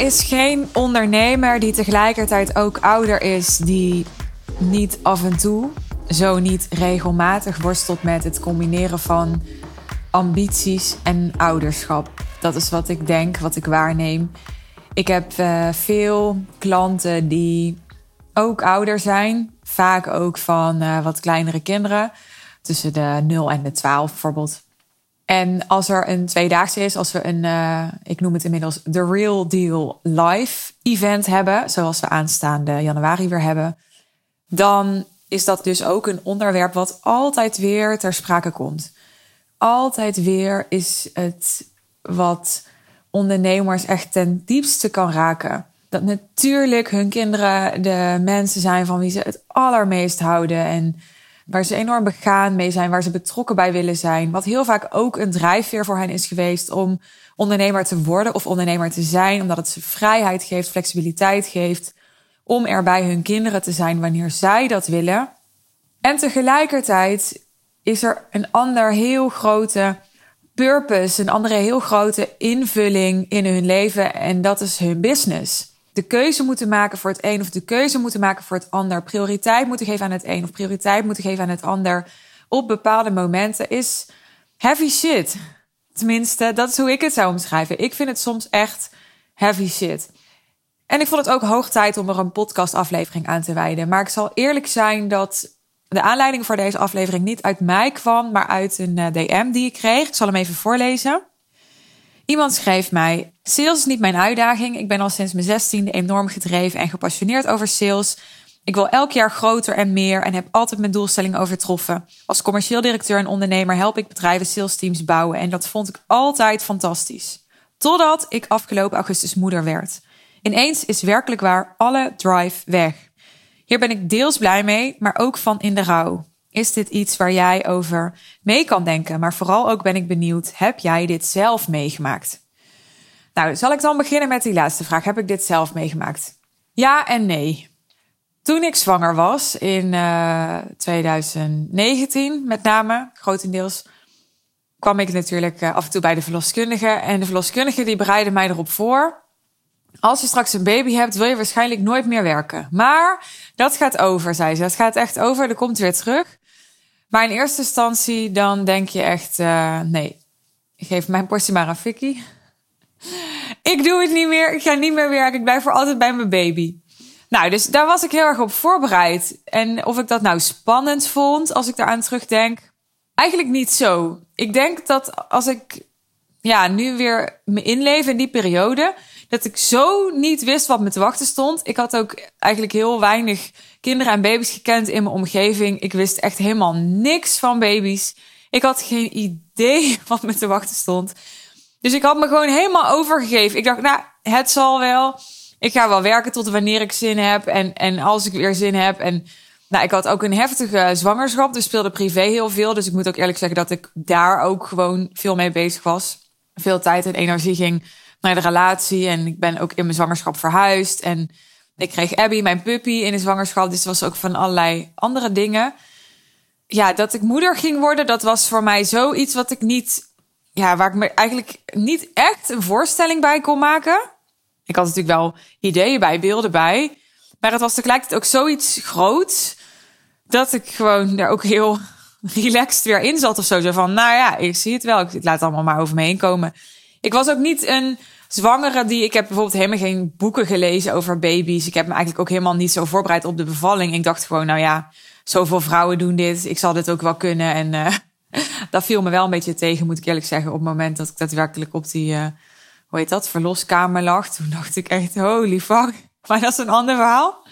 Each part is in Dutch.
is geen ondernemer die tegelijkertijd ook ouder is, die niet af en toe, zo niet regelmatig worstelt met het combineren van ambities en ouderschap. Dat is wat ik denk, wat ik waarneem. Ik heb uh, veel klanten die ook ouder zijn, vaak ook van uh, wat kleinere kinderen, tussen de 0 en de 12 bijvoorbeeld. En als er een tweedaagse is, als we een, uh, ik noem het inmiddels The Real Deal Live event hebben, zoals we aanstaande januari weer hebben, dan is dat dus ook een onderwerp wat altijd weer ter sprake komt. Altijd weer is het wat ondernemers echt ten diepste kan raken. Dat natuurlijk hun kinderen de mensen zijn van wie ze het allermeest houden en waar ze enorm begaan mee zijn, waar ze betrokken bij willen zijn. Wat heel vaak ook een drijfveer voor hen is geweest om ondernemer te worden of ondernemer te zijn, omdat het ze vrijheid geeft, flexibiliteit geeft om er bij hun kinderen te zijn wanneer zij dat willen. En tegelijkertijd is er een ander heel grote purpose, een andere heel grote invulling in hun leven en dat is hun business de keuze moeten maken voor het een of de keuze moeten maken voor het ander. Prioriteit moeten geven aan het een of prioriteit moeten geven aan het ander op bepaalde momenten is heavy shit. Tenminste, dat is hoe ik het zou omschrijven. Ik vind het soms echt heavy shit. En ik vond het ook hoog tijd om er een podcastaflevering aan te wijden. Maar ik zal eerlijk zijn dat de aanleiding voor deze aflevering niet uit mij kwam, maar uit een eh, DM die ik kreeg. Ik zal hem even voorlezen. Iemand schreef mij: Sales is niet mijn uitdaging. Ik ben al sinds mijn zestiende enorm gedreven en gepassioneerd over sales. Ik wil elk jaar groter en meer en heb altijd mijn doelstelling overtroffen. Als commercieel directeur en ondernemer help ik bedrijven sales teams bouwen en dat vond ik altijd fantastisch. Totdat ik afgelopen augustus moeder werd. Ineens is werkelijk waar alle drive weg. Hier ben ik deels blij mee, maar ook van in de rouw. Is dit iets waar jij over mee kan denken? Maar vooral ook ben ik benieuwd, heb jij dit zelf meegemaakt? Nou, zal ik dan beginnen met die laatste vraag. Heb ik dit zelf meegemaakt? Ja en nee. Toen ik zwanger was in uh, eh, 2019, met name, grotendeels, kwam ik natuurlijk uh, af en toe bij de verloskundige. En de verloskundige die bereidde mij erop voor. Als je straks een baby hebt, wil je waarschijnlijk nooit meer werken. Maar dat gaat over, zei ze. Dat gaat echt over, dat komt weer terug. Maar in eerste instantie dan denk je echt, uh, nee, geef mijn portie maar aan Vicky. ik doe het niet meer, ik ga niet meer werken, ik blijf voor altijd bij mijn baby. Nou, dus daar was ik heel erg op voorbereid. En of ik dat nou spannend vond als ik daaraan terugdenk, eigenlijk niet zo. Ik denk dat als ik ja, nu weer me inleef in die periode, dat ik zo niet wist wat me te wachten stond. Ik had ook eigenlijk heel weinig kinderen en baby's gekend in mijn omgeving. Ik wist echt helemaal niks van baby's. Ik had geen idee wat me te wachten stond. Dus ik had me gewoon helemaal overgegeven. Ik dacht, nou, het zal wel. Ik ga wel werken tot wanneer ik zin heb. En, en als ik weer zin heb. En nou, ik had ook een heftige zwangerschap. Dus speelde privé heel veel. Dus ik moet ook eerlijk zeggen dat ik daar ook gewoon veel mee bezig was. Veel tijd en energie ging naar de relatie. En ik ben ook in mijn zwangerschap verhuisd. En ik kreeg Abby, mijn puppy, in de zwangerschap. Dus het was ook van allerlei andere dingen. Ja, dat ik moeder ging worden, dat was voor mij zoiets wat ik niet... Ja, waar ik me eigenlijk niet echt een voorstelling bij kon maken. Ik had natuurlijk wel ideeën bij, beelden bij. Maar het was tegelijkertijd ook zoiets groots... dat ik gewoon daar ook heel relaxed weer in zat of zo. Zo van, nou ja, ik zie het wel. Ik laat het allemaal maar over me heen komen. Ik was ook niet een zwangere die. Ik heb bijvoorbeeld helemaal geen boeken gelezen over baby's. Ik heb me eigenlijk ook helemaal niet zo voorbereid op de bevalling. Ik dacht gewoon, nou ja, zoveel vrouwen doen dit. Ik zal dit ook wel kunnen. En uh, dat viel me wel een beetje tegen, moet ik eerlijk zeggen. Op het moment dat ik daadwerkelijk op die, uh, hoe heet dat, verloskamer lag. Toen dacht ik echt, holy fuck. Maar dat is een ander verhaal.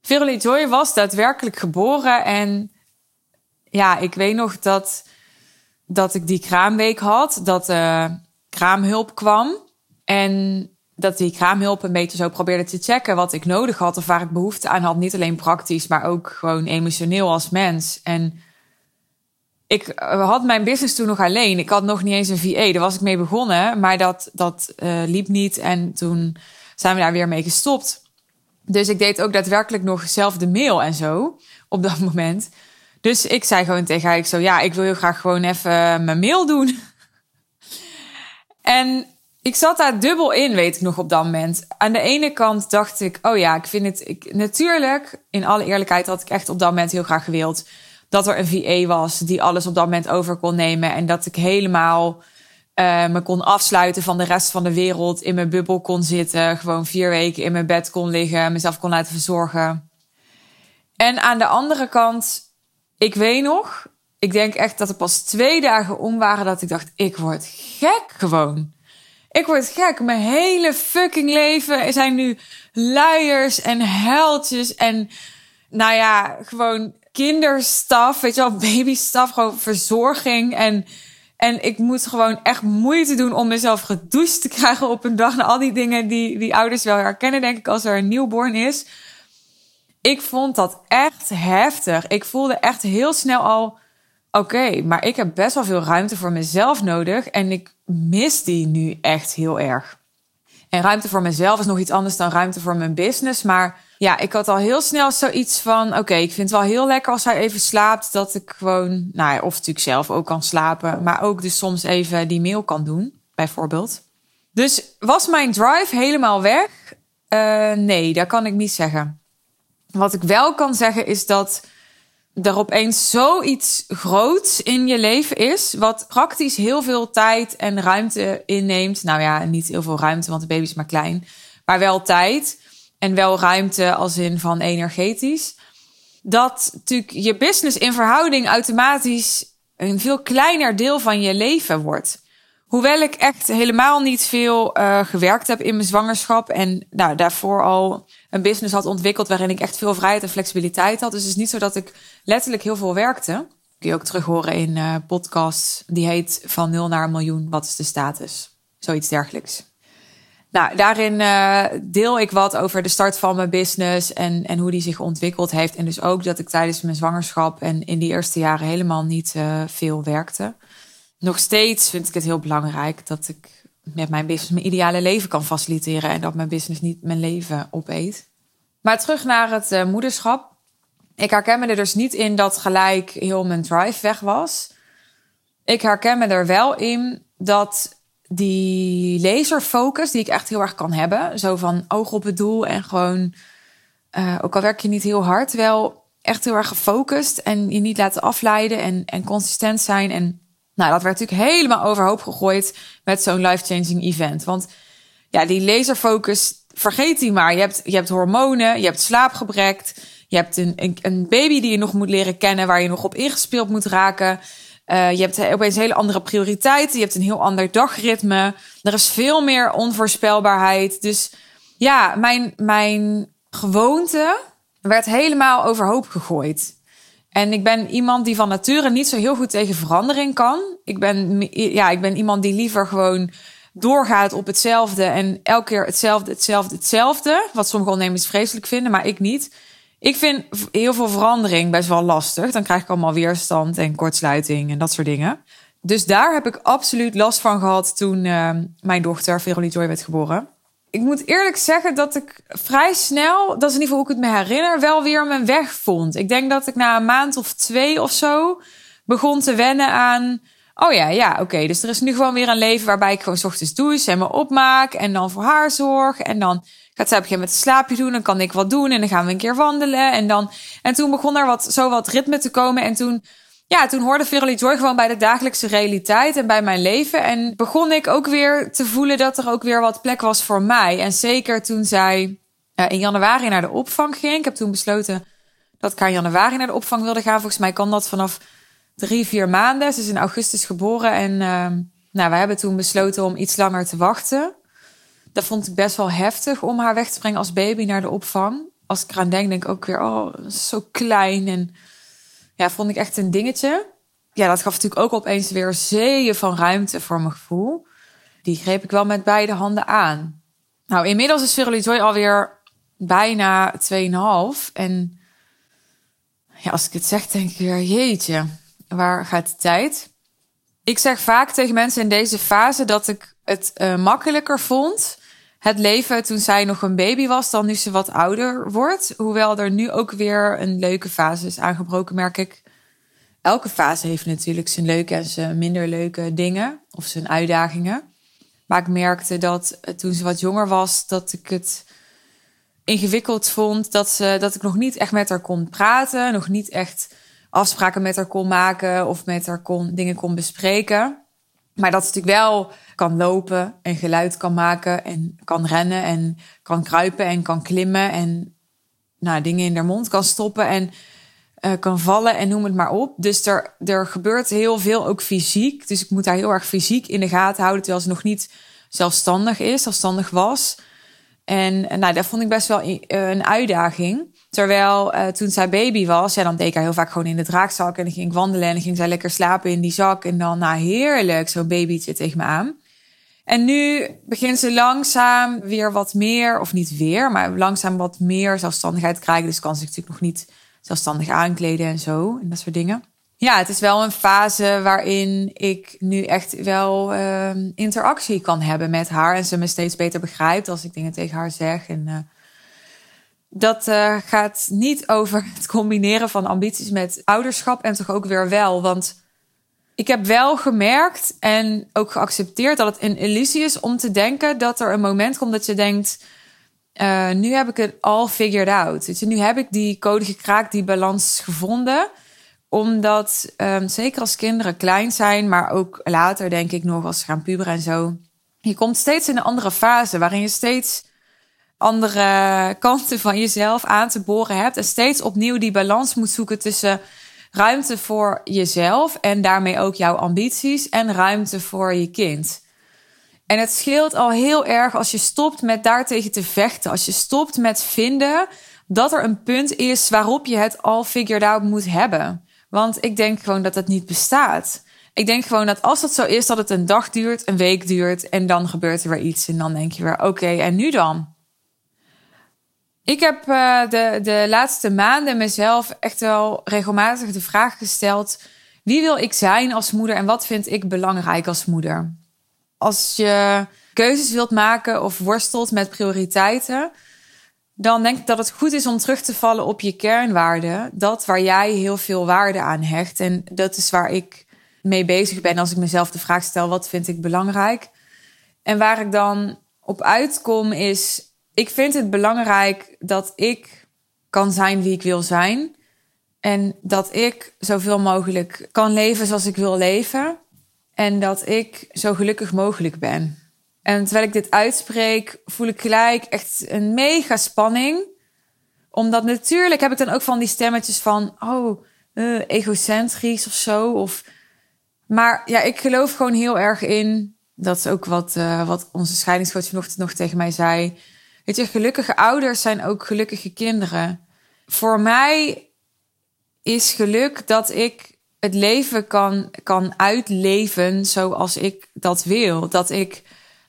Verily Joy was daadwerkelijk geboren. En ja, ik weet nog dat, dat ik die kraamweek had. Dat uh, kraamhulp kwam. En dat die kraamhulp een beetje zo probeerde te checken wat ik nodig had of waar ik behoefte aan had. Niet alleen praktisch, maar ook gewoon emotioneel als mens. En ik had mijn business toen nog alleen. Ik had nog niet eens een VA. Daar was ik mee begonnen, maar dat, dat uh, liep niet. En toen zijn we daar weer mee gestopt. Dus ik deed ook daadwerkelijk nog zelf de mail en zo op dat moment. Dus ik zei gewoon tegen haar, ik zo, ja, ik wil heel graag gewoon even mijn mail doen. En ik zat daar dubbel in, weet ik nog op dat moment. Aan de ene kant dacht ik, oh ja, ik vind het. Ik, natuurlijk, in alle eerlijkheid, had ik echt op dat moment heel graag gewild dat er een VA was die alles op dat moment over kon nemen. En dat ik helemaal uh, me kon afsluiten van de rest van de wereld, in mijn bubbel kon zitten, gewoon vier weken in mijn bed kon liggen, mezelf kon laten verzorgen. En aan de andere kant, ik weet nog, ik denk echt dat er pas twee dagen om waren dat ik dacht, ik word gek gewoon. Ik word gek. Mijn hele fucking leven zijn nu luiers en heldjes en nou ja, gewoon kinderstaf, weet je wel, babystaf, gewoon verzorging en en ik moet gewoon echt moeite doen om mezelf gedoucht te krijgen op een dag. Na al die dingen die, die ouders wel herkennen, denk ik, als er een newborn is. Ik vond dat echt heftig. Ik voelde echt heel snel al oké, maar ik heb best wel veel ruimte voor mezelf nodig en ik mis die nu echt heel erg. En ruimte voor mezelf is nog iets anders dan ruimte voor mijn business, maar ja, ik had al heel snel zoiets van: oké, ik vind het wel heel lekker als hij even slaapt, dat ik gewoon, nou ja, of natuurlijk zelf ook kan slapen, maar ook dus soms even die mail kan doen, bijvoorbeeld. Dus was mijn drive helemaal weg? Uh, nee, dat kan ik niet zeggen. Wat ik wel kan zeggen is dat er opeens zoiets groots in je leven is, wat praktisch heel veel tijd en ruimte inneemt. Nou ja, niet heel veel ruimte, want de baby is maar klein, maar wel tijd en wel ruimte als in van energetisch. Dat natuurlijk je business in verhouding automatisch een veel kleiner deel van je leven wordt. Hoewel ik echt helemaal niet veel uh, gewerkt heb in mijn zwangerschap en nou, daarvoor al een business had ontwikkeld waarin ik echt veel vrijheid en flexibiliteit had. Dus het is niet zo dat ik letterlijk heel veel werkte. Kun je ook terug horen in uh, podcasts die heet Van nul naar een miljoen, wat is de status? Zoiets dergelijks. Nou, daarin uh, deel ik wat over de start van mijn business en, en hoe die zich ontwikkeld heeft. En dus ook dat ik tijdens mijn zwangerschap en in die eerste jaren helemaal niet veel werkte. Nog steeds vind ik het heel belangrijk dat ik met mijn business mijn ideale leven kan faciliteren en dat mijn business niet mijn leven opeet. Maar terug naar het uh, moederschap. Ik herken me er dus niet in dat gelijk heel mijn drive weg was. Ik herken me er wel in dat die laserfocus die ik echt heel erg kan hebben. Zo van oog op het doel en gewoon, uh, ook al werk je niet heel hard, wel echt heel erg gefocust en je niet laten afleiden en, en consistent zijn. En nou, dat werd natuurlijk helemaal overhoop gegooid met zo'n life-changing event. Want ja, die laserfocus, vergeet die maar. Je hebt, je hebt hormonen, je hebt slaapgebrek, je hebt een, een, een baby die je nog moet leren kennen, waar je nog op ingespeeld moet raken. Uh, je hebt opeens hele andere prioriteiten. Je hebt een heel ander dagritme. Er is veel meer onvoorspelbaarheid. Dus ja, mijn, mijn gewoonte werd helemaal overhoop gegooid. En ik ben iemand die van nature niet zo heel goed tegen verandering kan. Ik ben, ja, ik ben iemand die liever gewoon doorgaat op hetzelfde en elke keer hetzelfde, hetzelfde, hetzelfde. Wat sommige ondernemers vreselijk vinden, maar ik niet. Ik vind heel veel verandering best wel lastig. Dan krijg ik allemaal weerstand en kortsluiting en dat soort dingen. Dus daar heb ik absoluut last van gehad toen uh, mijn dochter Veronique Joy werd geboren. Ik moet eerlijk zeggen dat ik vrij snel, dat is in ieder geval hoe ik het me herinner, wel weer mijn weg vond. Ik denk dat ik na een maand of twee of zo begon te wennen aan. Oh ja, ja, oké. dus er is nu gewoon weer een leven waarbij ik gewoon ochtends douche en me opmaak. En dan voor haar zorg. En dan gaat zij op een gegeven moment een slaapje doen. Dan kan ik wat doen. En dan gaan we een keer wandelen. En, dan, en toen begon er wat, zo wat ritme te komen. En toen, ja, toen hoorde Verily Joy gewoon bij de dagelijkse realiteit en bij mijn leven. En begon ik ook weer te voelen dat er ook weer wat plek was voor mij. En zeker toen zij uh, in januari naar de opvang ging. Ik heb toen besloten dat ik haar in januari naar de opvang wilde gaan. Volgens mij kan dat vanaf drie, vier maanden. Ze is in augustus geboren. En uh, nou, we hebben toen besloten om iets langer te wachten. Dat vond ik best wel heftig om haar weg te brengen als baby naar de opvang. Als ik eraan denk, denk ik ook weer, oh, zo klein. En ja, vond ik echt een dingetje. Ja, dat gaf natuurlijk ook opeens weer zeeën van ruimte voor mijn gevoel. Die greep ik wel met beide handen aan. Nou, inmiddels is Joy alweer bijna 2,5. En ja, als ik het zeg, denk ik weer, jeetje, waar gaat de tijd? Ik zeg vaak tegen mensen in deze fase dat ik het uh, makkelijker vond het leven toen zij nog een baby was, dan nu ze wat ouder wordt. Hoewel er nu ook weer een leuke fase is aangebroken, merk ik. Elke fase heeft natuurlijk zijn leuke en zijn minder leuke dingen of zijn uitdagingen. Maar ik merkte dat eh, toen ze wat jonger was, dat ik het ingewikkeld vond. Dat, ze, dat ik nog niet echt met haar kon praten. Nog niet echt afspraken met haar kon maken of met haar kon, dingen kon bespreken. Maar dat ze natuurlijk wel kan lopen en geluid kan maken en kan rennen en kan kruipen en kan klimmen en nou, dingen in haar mond kan stoppen en uh, kan vallen en noem het maar op. Dus er, er gebeurt heel veel ook fysiek. Dus ik moet haar heel erg fysiek in de gaten houden terwijl ze nog niet zelfstandig is, zelfstandig was. En nou, dat vond ik best wel een uitdaging. Terwijl uh, toen zij baby was, ja, dan deed ik haar heel vaak gewoon in de draagzak. En dan ging ik wandelen en dan ging zij lekker slapen in die zak. En dan, nou heerlijk, zo'n babytje tegen me aan. En nu begint ze langzaam weer wat meer, of niet weer, maar langzaam wat meer zelfstandigheid krijgen. Dus kan ze natuurlijk nog niet zelfstandig aankleden en zo. En dat soort dingen. Ja, het is wel een fase waarin ik nu echt wel uh, interactie kan hebben met haar. En ze me steeds beter begrijpt als ik dingen tegen haar zeg. En uh, dat uh, gaat niet over het combineren van ambities met ouderschap. En toch ook weer wel. Want ik heb wel gemerkt en ook geaccepteerd dat het een illusie is om te denken dat er een moment komt dat je denkt. Uh, nu heb ik het all figured out. Je, nu heb ik die code gekraakt, die balans gevonden omdat, um, zeker als kinderen klein zijn, maar ook later denk ik nog als ze gaan puberen en zo. Je komt steeds in een andere fase waarin je steeds andere kanten van jezelf aan te boren hebt. En steeds opnieuw die balans moet zoeken tussen ruimte voor jezelf en daarmee ook jouw ambities en ruimte voor je kind. En het scheelt al heel erg als je stopt met daartegen te vechten. Als je stopt met vinden dat er een punt is waarop je het al figured out moet hebben. Want ik denk gewoon dat het niet bestaat. Ik denk gewoon dat als dat zo is, dat het een dag duurt, een week duurt en dan gebeurt er weer iets. En dan denk je weer, oké, en nu dan? Ik heb uh, de, de laatste maanden mezelf echt wel regelmatig de vraag gesteld: wie wil ik zijn als moeder en wat vind ik belangrijk als moeder? Als je keuzes wilt maken of worstelt met prioriteiten, dan denk ik dat het goed is om terug te vallen op je kernwaarden. Dat waar jij heel veel waarde aan hecht. En dat is waar ik mee bezig ben als ik mezelf de vraag stel: wat vind ik belangrijk? En waar ik dan op uitkom is: ik vind het belangrijk dat ik kan zijn wie ik wil zijn. En dat ik zoveel mogelijk kan leven zoals ik wil leven. En dat ik zo gelukkig mogelijk ben. En terwijl ik dit uitspreek, voel ik gelijk echt een mega spanning. Omdat natuurlijk heb ik dan ook van die stemmetjes van, oh, uh, egocentrisch of zo. Of, maar ja, ik geloof gewoon heel erg in. Dat is ook wat, uh, wat onze scheidingscoach vanochtend nog tegen mij zei. Weet je, gelukkige ouders zijn ook gelukkige kinderen. Voor mij is geluk dat ik het leven kan, kan uitleven zoals ik dat wil. Dat ik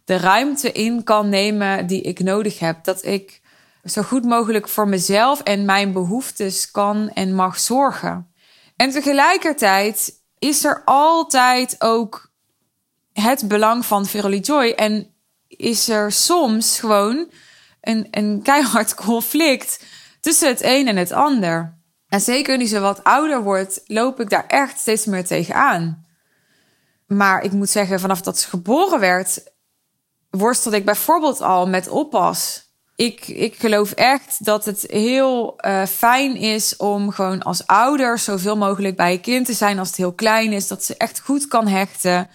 de ruimte in kan nemen die ik nodig heb. Dat ik zo goed mogelijk voor mezelf en mijn behoeftes kan en mag zorgen. En tegelijkertijd is er altijd ook het belang van Verily Joy. En is er soms gewoon een, een keihard conflict tussen het een en het ander. En zeker nu ze wat ouder wordt, loop ik daar echt steeds meer tegenaan. Maar ik moet zeggen, vanaf dat ze geboren werd, worstelde ik bijvoorbeeld al met oppas. Ik, ik geloof echt dat het heel uh, fijn is om gewoon als ouder zoveel mogelijk bij je kind te zijn als het heel klein is. Dat ze echt goed kan hechten.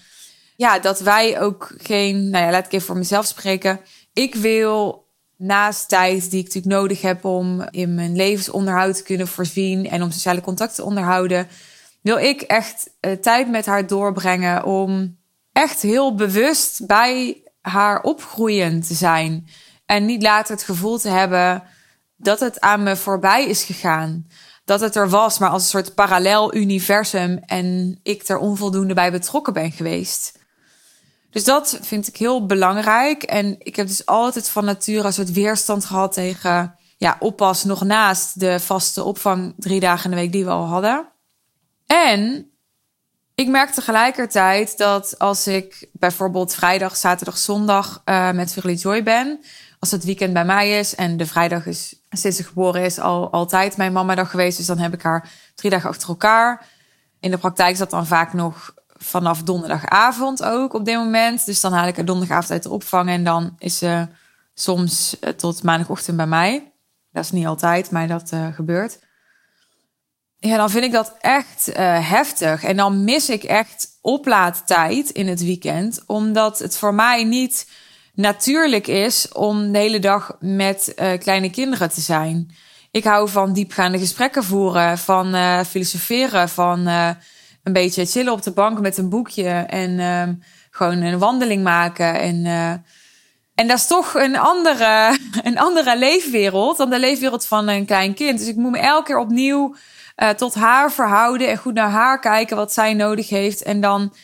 Ja, dat wij ook geen, nou ja, laat ik even voor mezelf spreken. Ik wil naast tijd die ik natuurlijk nodig heb om in mijn levensonderhoud te kunnen voorzien en om sociale contacten te onderhouden, wil ik echt uh, tijd met haar doorbrengen om echt heel bewust bij haar opgroeien te zijn. En niet later het gevoel te hebben dat het aan me voorbij is gegaan. Dat het er was, maar als een soort parallel universum en ik er onvoldoende bij betrokken ben geweest. Dus dat vind ik heel belangrijk. En ik heb dus altijd van nature een soort weerstand gehad tegen ja, oppas nog naast de vaste opvang drie dagen in de week die we al hadden. En ik merk tegelijkertijd dat als ik bijvoorbeeld vrijdag, zaterdag, zondag uh, met Verly Joy ben, als het weekend bij mij is en de vrijdag is sinds ze geboren is al altijd mijn mama dag geweest, dus dan heb ik haar drie dagen achter elkaar. In de praktijk is dat dan vaak nog vanaf donderdagavond ook op dit moment. Dus dan haal ik er donderdagavond uit de opvang en dan is ze soms eh, tot maandagochtend bij mij. Dat is niet altijd, maar dat uh, gebeurt. Ja, dan vind ik dat echt uh, heftig. En dan mis ik echt oplaadtijd in het weekend. Omdat het voor mij niet natuurlijk is om de hele dag met kleine kinderen te zijn. Ik hou van diepgaande gesprekken voeren, van filosoferen, van een beetje chillen op de bank met een boekje en ehm, gewoon een wandeling maken. En, en dat is toch een andere, een andere leefwereld dan de leefwereld van een klein kind. Dus ik moet me elke keer opnieuw uh, tot haar verhouden en goed naar haar kijken wat zij nodig heeft. En dan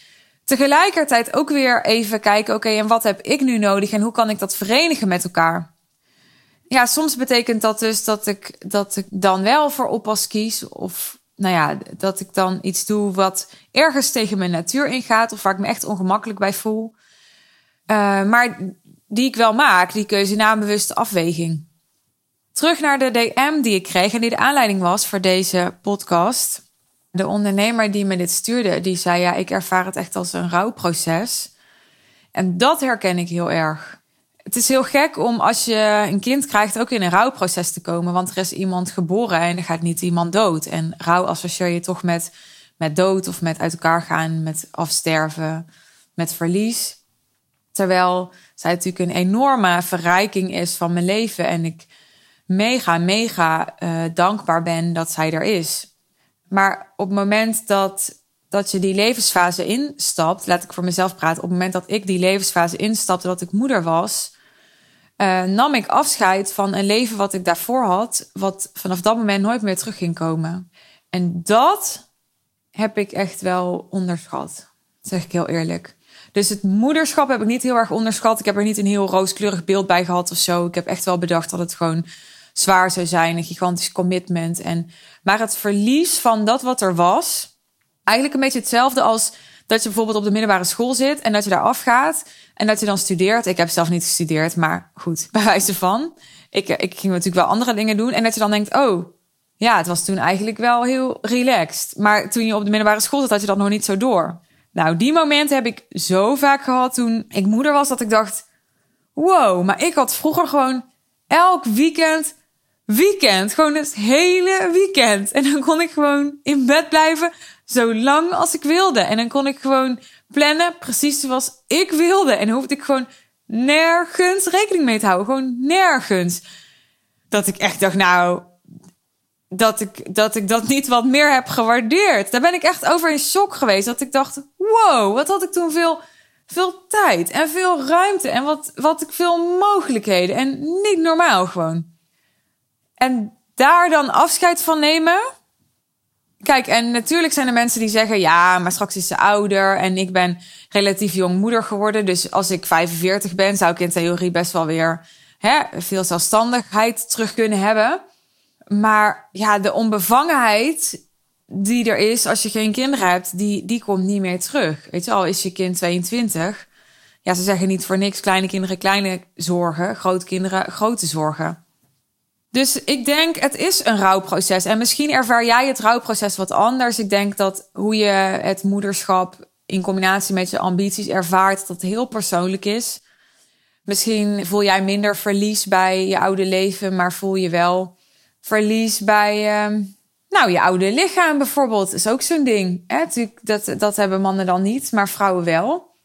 tegelijkertijd ook weer even kijken: oké, en wat heb ik nu nodig en hoe kan ik dat verenigen met elkaar? Ja, soms betekent dat dus dat ik, dat ik dan wel voor oppas kies. Of nou ja, dat ik dan iets doe wat ergens tegen mijn natuur ingaat. Of waar ik me echt ongemakkelijk bij voel. Uh, maar die ik wel maak, die keuze na een bewuste afweging. Terug naar de DM die ik kreeg en die de aanleiding was voor deze podcast. De ondernemer die me dit stuurde, die zei ja, ik ervaar het echt als een rouwproces. En dat herken ik heel erg. Het is heel gek om als je een kind krijgt ook in een rouwproces te komen, want er is iemand geboren en er gaat niet iemand dood. En rouw associeer je toch met, met dood of met uit elkaar gaan, met afsterven, met verlies. Terwijl zij natuurlijk een enorme verrijking is van mijn leven en ik mega, mega uh, dankbaar ben dat zij er is. Maar op het moment dat, dat je die levensfase instapt, laat ik voor mezelf praten, op het moment dat ik die levensfase instapte, dat ik moeder was, uh, nam ik afscheid van een leven wat ik daarvoor had, wat vanaf dat moment nooit meer terug ging komen. En dat heb ik echt wel onderschat, zeg ik heel eerlijk. Dus het moederschap heb ik niet heel erg onderschat. Ik heb er niet een heel rooskleurig beeld bij gehad of zo. Ik heb echt wel bedacht dat het gewoon zwaar zou zijn, een gigantisch commitment. En, maar het verlies van dat wat er was, eigenlijk een beetje hetzelfde als dat je bijvoorbeeld op de middelbare school zit en dat je daar afgaat en dat je dan studeert. Ik heb zelf niet gestudeerd, maar goed, bij wijze van. Ik, ik ging natuurlijk wel andere dingen doen en dat je dan denkt, oh, ja, het was toen eigenlijk wel heel relaxed. Maar toen je op de middelbare school zat, had je dat nog niet zo door. Nou, die momenten heb ik zo vaak gehad toen ik moeder was, dat ik dacht, wow, maar ik had vroeger gewoon elk weekend weekend. Gewoon het hele weekend. En dan kon ik gewoon in bed blijven zo lang als ik wilde. En dan kon ik gewoon plannen precies zoals ik wilde. En hoefde ik gewoon nergens rekening mee te houden. Gewoon nergens. Dat ik echt dacht, nou, dat ik, dat ik dat niet wat meer heb gewaardeerd. Daar ben ik echt over in shock geweest. Dat ik dacht, wow, wat had ik toen veel, veel tijd en veel ruimte. En wat, wat ik veel mogelijkheden. En niet normaal gewoon. En daar dan afscheid van nemen. Kijk, en natuurlijk zijn er mensen die zeggen: ja, maar straks is ze ouder en ik ben relatief jong moeder geworden. Dus als ik 45 ben, zou ik in theorie best wel weer hè, veel zelfstandigheid terug kunnen hebben. Maar ja, de onbevangenheid die er is als je geen kinderen hebt, die, die komt niet meer terug. Weet je al, is je kind 22. Ja, ze zeggen niet voor niks kleine kinderen kleine zorgen, grote kinderen grote zorgen. Dus ik denk, het is een rouwproces. En misschien ervaar jij het rouwproces wat anders. Ik denk dat hoe je het moederschap in combinatie met je ambities ervaart, dat heel persoonlijk is. Misschien voel jij minder verlies bij je oude leven, maar voel je wel verlies bij, uh, nou, je oude lichaam bijvoorbeeld. Is ook zo'n ding. Hè? Dat, dat hebben mannen dan niet, maar vrouwen wel.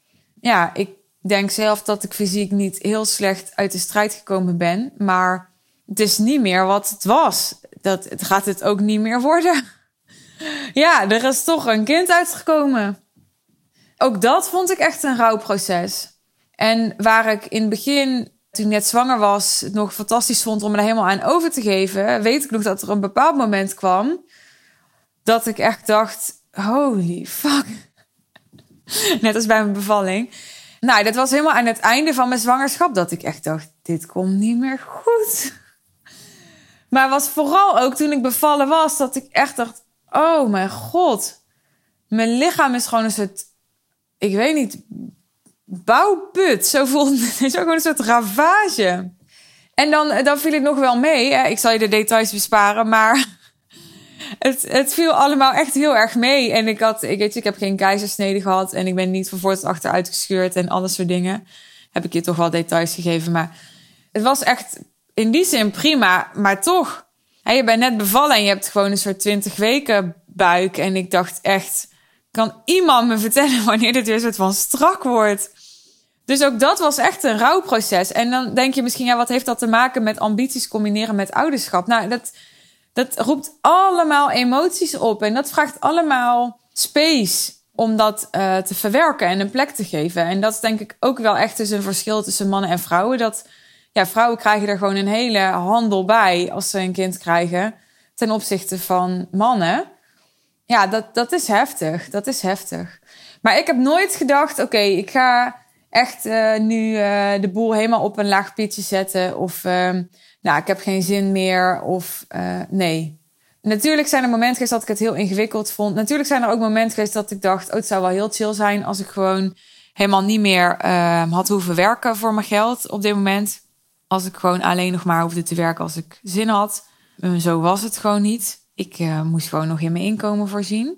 Ja, ik denk zelf dat ik fysiek niet heel slecht uit de strijd gekomen ben, maar het is niet meer wat het was. Dat het gaat het ook niet meer worden. Ja, er is toch een kind uitgekomen. Ook dat vond ik echt een rouwproces. En waar ik in het begin, toen ik net zwanger was, het nog fantastisch vond om me er helemaal aan over te geven, weet ik nog dat er een bepaald moment kwam dat ik echt dacht: holy fuck. Net als bij mijn bevalling. Nou, dat was helemaal aan het einde van mijn zwangerschap dat ik echt dacht: dit komt niet meer goed. Maar was vooral ook toen ik bevallen was, dat ik echt dacht: oh mijn god, mijn lichaam is gewoon een soort, ik weet niet, bouwput. Zo voelde het, is ook gewoon een soort ravage. En dan, dan viel het nog wel mee. Hè? Ik zal je de details besparen, maar het, het viel allemaal echt heel erg mee. En ik had, ik weet je, ik heb geen keizersnede gehad. En ik ben niet van voor tot achter uitgescheurd en alles soort dingen. Heb ik je toch wel details gegeven. Maar het was echt in die zin prima. Maar toch, je bent net bevallen en je hebt gewoon een soort 20 weken buik. En ik dacht echt, kan iemand me vertellen wanneer dit weer soort van strak wordt? Dus ook dat was echt een rouwproces. En dan denk je misschien, ja, wat heeft dat te maken met ambities combineren met ouderschap? Nou, dat, dat roept allemaal emoties op. En dat vraagt allemaal space om dat uh, te verwerken en een plek te geven. En dat is denk ik ook wel echt dus een verschil tussen mannen en vrouwen. Dat ja, vrouwen krijgen er gewoon een hele handel bij als ze een kind krijgen. Ten opzichte van mannen. Ja, dat, dat is heftig. Dat is heftig. Maar ik heb nooit gedacht, oké, ik ga echt uh, nu uh, de boel helemaal op een laag pitje zetten. Of uh, nou, ik heb geen zin meer. Of uh, nee. Natuurlijk zijn er momenten geweest dat ik het heel ingewikkeld vond. Natuurlijk zijn er ook momenten geweest dat ik dacht: oh, het zou wel heel chill zijn als ik gewoon helemaal niet meer ehm, had hoeven werken voor mijn geld op dit moment. Als ik gewoon alleen nog maar hoefde te werken als ik zin had. zo was het gewoon niet. Ik moest gewoon nog in mijn inkomen voorzien.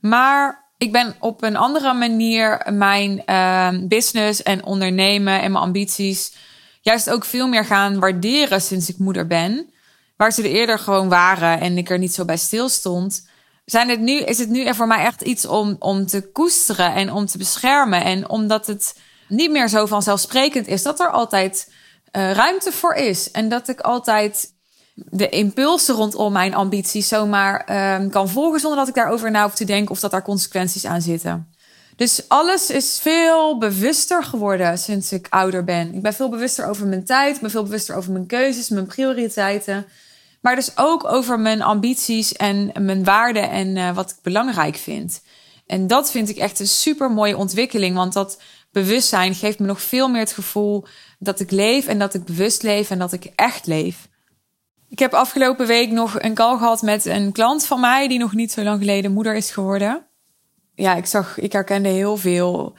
Maar ik ben op een andere manier mijn uh, business en ondernemen en mijn ambities juist ook veel meer gaan waarderen sinds ik moeder ben. Waar ze er eerder gewoon waren en ik er niet zo bij stil stond. Zijn het nu, is het nu voor mij echt iets om, om te koesteren en om te beschermen. En omdat het niet meer zo vanzelfsprekend is dat er altijd uh, ruimte voor is. En dat ik altijd de impulsen rondom mijn ambities zomaar um, kan volgen zonder dat ik daarover na hoef te denken of dat daar consequenties aan zitten. Dus alles is veel bewuster geworden sinds ik ouder ben. Ik ben veel bewuster over mijn tijd, ik ben veel bewuster over mijn keuzes, mijn prioriteiten. Maar dus ook over mijn ambities en mijn waarden en uh, wat ik belangrijk vind. En dat vind ik echt een super mooie ontwikkeling, want dat bewustzijn geeft me nog veel meer het gevoel dat ik leef en dat ik bewust leef en dat ik echt leef. Ik heb afgelopen week nog een call gehad met een klant van mij die nog niet zo lang geleden moeder is geworden. Ja, ik zag, ik herkende heel veel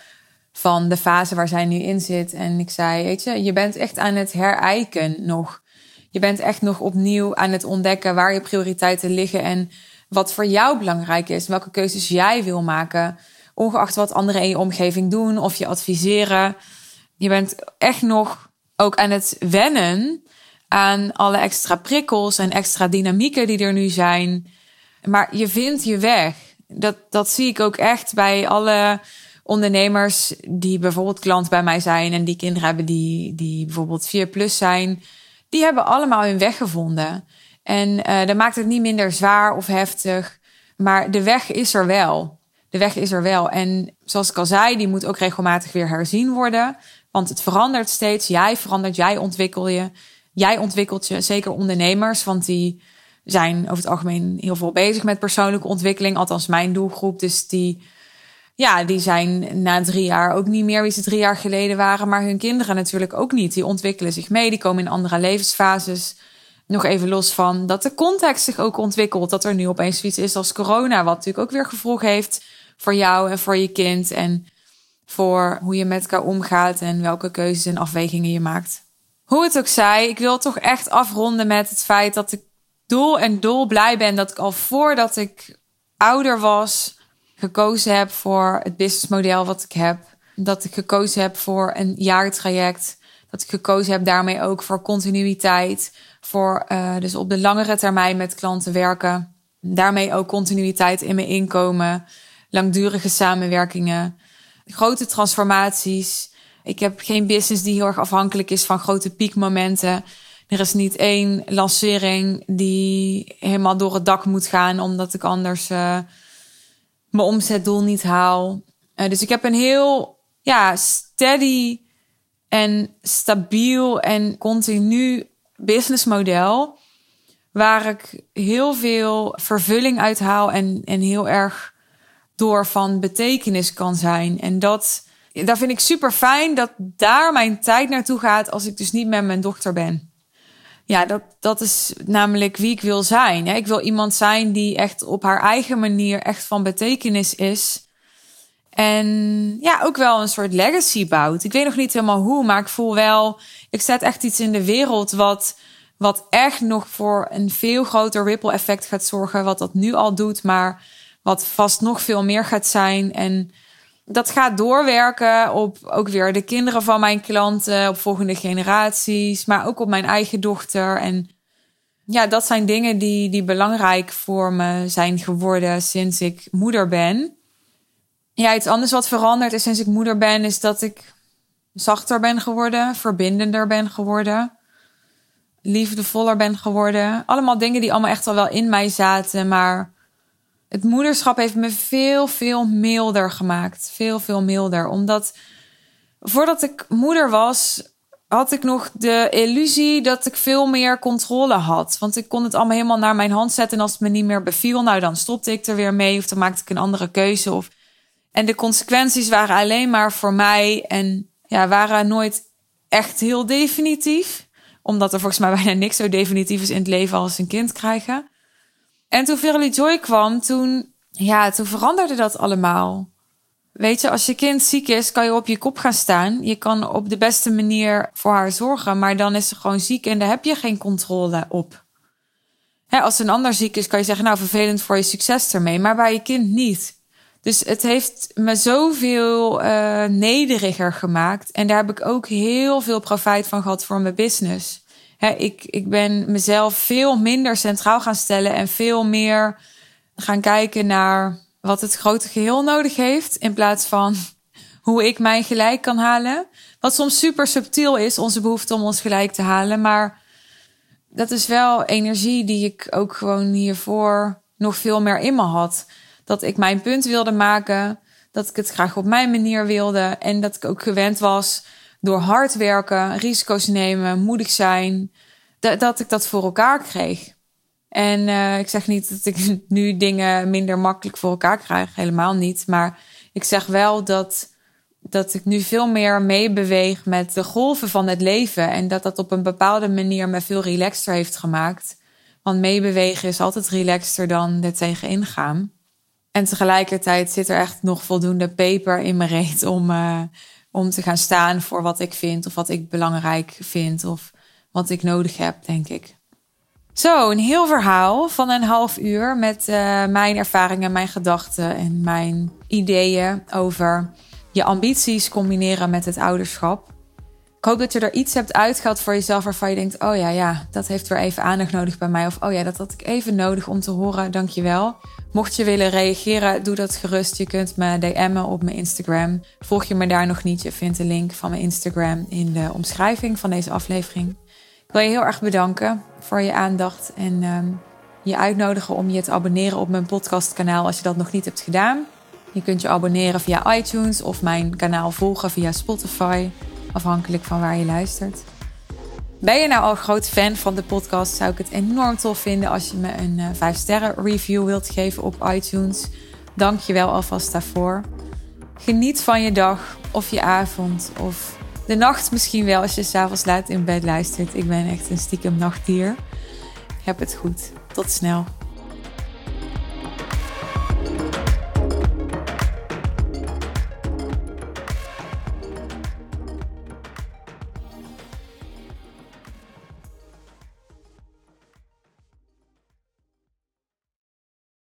van de fase waar zij nu in zit. En ik zei, weet je, je bent echt aan het herijken nog. Je bent echt nog opnieuw aan het ontdekken waar je prioriteiten liggen en wat voor jou belangrijk is. Welke keuzes jij wil maken. Ongeacht wat anderen in je omgeving doen of je adviseren. Je bent echt nog ook aan het wennen aan alle extra prikkels en extra dynamieken die er nu zijn. Maar je vindt je weg. Dat, dat zie ik ook echt bij alle ondernemers die bijvoorbeeld klant bij mij zijn en die kinderen hebben die, die bijvoorbeeld 4 plus zijn. Die hebben allemaal hun weg gevonden. En uh, dat maakt het niet minder zwaar of heftig. Maar de weg is er wel. De weg is er wel. En zoals ik al zei, die moet ook regelmatig weer herzien worden. Want het verandert steeds. Jij verandert, jij ontwikkel je jij ontwikkelt je, zeker ondernemers, want die zijn over het algemeen heel veel bezig met persoonlijke ontwikkeling, althans mijn doelgroep. Dus die, ja, die zijn na drie jaar ook niet meer wie ze drie jaar geleden waren, maar hun kinderen natuurlijk ook niet. Die ontwikkelen zich mee, die komen in andere levensfases. Nog even los van dat de context zich ook ontwikkelt, dat er nu opeens zoiets is als corona, wat natuurlijk ook weer gevolg heeft voor jou en voor je kind en voor hoe je met elkaar omgaat en welke keuzes en afwegingen je maakt. Hoe het ook zij, ik wil toch echt afronden met het feit dat ik doel en dol blij ben dat ik al voordat ik ouder was, gekozen heb voor het businessmodel wat ik heb. Dat ik gekozen heb voor een jaartraject. Dat ik gekozen heb daarmee ook voor continuïteit. Voor uh, dus op de langere termijn met klanten werken. Daarmee ook continuïteit in mijn inkomen. Langdurige samenwerkingen. Grote transformaties. Ik heb geen business die heel erg afhankelijk is van grote piekmomenten. Er is niet één lancering die helemaal door het dak moet gaan, omdat ik anders uh, mijn omzetdoel niet haal. Uh, dus ik heb een heel ja, steady en stabiel en continu businessmodel. Waar ik heel veel vervulling uit haal en, en heel erg door van betekenis kan zijn. En dat daar vind ik super fijn dat daar mijn tijd naartoe gaat als ik dus niet met mijn dochter ben. Ja, dat, dat is namelijk wie ik wil zijn. Ik wil iemand zijn die echt op haar eigen manier echt van betekenis is. En ja, ook wel een soort legacy bouwt. Ik weet nog niet helemaal hoe, maar ik voel wel, ik zet echt iets in de wereld wat, Wat echt nog voor een veel groter ripple effect gaat zorgen. Wat dat nu al doet, maar wat vast nog veel meer gaat zijn. En dat gaat doorwerken op ook weer de kinderen van mijn klanten, op volgende generaties, maar ook op mijn eigen dochter. En ja, dat zijn dingen die, die belangrijk voor me zijn geworden sinds ik moeder ben. Ja, iets anders wat veranderd is sinds ik moeder ben, is dat ik zachter ben geworden, verbindender ben geworden, liefdevoller ben geworden. Allemaal dingen die allemaal echt al wel in mij zaten, maar het moederschap heeft me veel, veel milder gemaakt. Veel, veel milder. Omdat voordat ik moeder was, had ik nog de illusie dat ik veel meer controle had. Want ik kon het allemaal helemaal naar mijn hand zetten. En als het me niet meer beviel, nou dan stopte ik er weer mee. Of dan maakte ik een andere keuze. Of... En de consequenties waren alleen maar voor mij. En ja, waren nooit echt heel definitief. Omdat er volgens mij bijna niks zo definitief is in het leven als een kind krijgen. En toen Verily Joy kwam, toen, ja, toen veranderde dat allemaal. Weet je, als je kind ziek is, kan je op je kop gaan staan. Je kan op de beste manier voor haar zorgen, maar dan is ze gewoon ziek en daar heb je geen controle op. als een ander ziek is, kan je zeggen, nou vervelend voor je succes ermee, maar bij je kind niet. Dus het heeft me zoveel uh, nederiger gemaakt. En daar heb ik ook heel veel profijt van gehad voor mijn business ik, ik ben mezelf veel minder centraal gaan stellen en veel meer gaan kijken naar wat het grote geheel nodig heeft. In plaats van hoe ik mijn gelijk kan halen. Wat soms super subtiel is, onze behoefte om ons gelijk te halen. Maar dat is wel energie die ik ook gewoon hiervoor nog veel meer in me had. Dat ik mijn punt wilde maken. Dat ik het graag op mijn manier wilde. En dat ik ook gewend was door hard werken, risico's nemen, moedig zijn, dat ik dat voor elkaar kreeg. En uh, ik zeg niet dat ik nu dingen minder makkelijk voor elkaar krijg, helemaal niet. Maar ik zeg wel dat, dat ik nu veel meer meebeweeg met de golven van het leven. En dat dat op een bepaalde manier me veel relaxter heeft gemaakt. Want meebewegen is altijd relaxter dan er tegenin gaan. En tegelijkertijd zit er echt nog voldoende peper in mijn reet om, uh, om te gaan staan voor wat ik vind of wat ik belangrijk vind of wat ik nodig heb, denk ik. Zo, een heel verhaal van een half uur met uh, mijn ervaringen, mijn gedachten en mijn ideeën over je ambities combineren met het ouderschap. Ik hoop dat je er iets hebt uitgehaald voor jezelf waarvan je denkt: oh ja, ja, dat heeft weer even aandacht nodig bij mij. Of oh ja, dat had ik even nodig om te horen. Dankjewel. Mocht je willen reageren, doe dat gerust. Je kunt me DM'en op mijn Instagram. Volg je me daar nog niet? Je vindt de link van mijn Instagram in de omschrijving van deze aflevering. Ik wil je heel erg bedanken voor je aandacht en um, je uitnodigen om je te abonneren op mijn podcastkanaal als je dat nog niet hebt gedaan. Je kunt je abonneren via iTunes of mijn kanaal volgen via Spotify, afhankelijk van waar je luistert. Ben je nou al groot fan van de podcast, zou ik het enorm tof vinden als je me een 5 eh, review wilt geven op iTunes. Dank je wel alvast daarvoor. Geniet van je dag of je avond of de nacht misschien wel als je s'avonds laat in bed luistert. Ik ben echt een stiekem nachtdier. Heb het goed. Tot snel.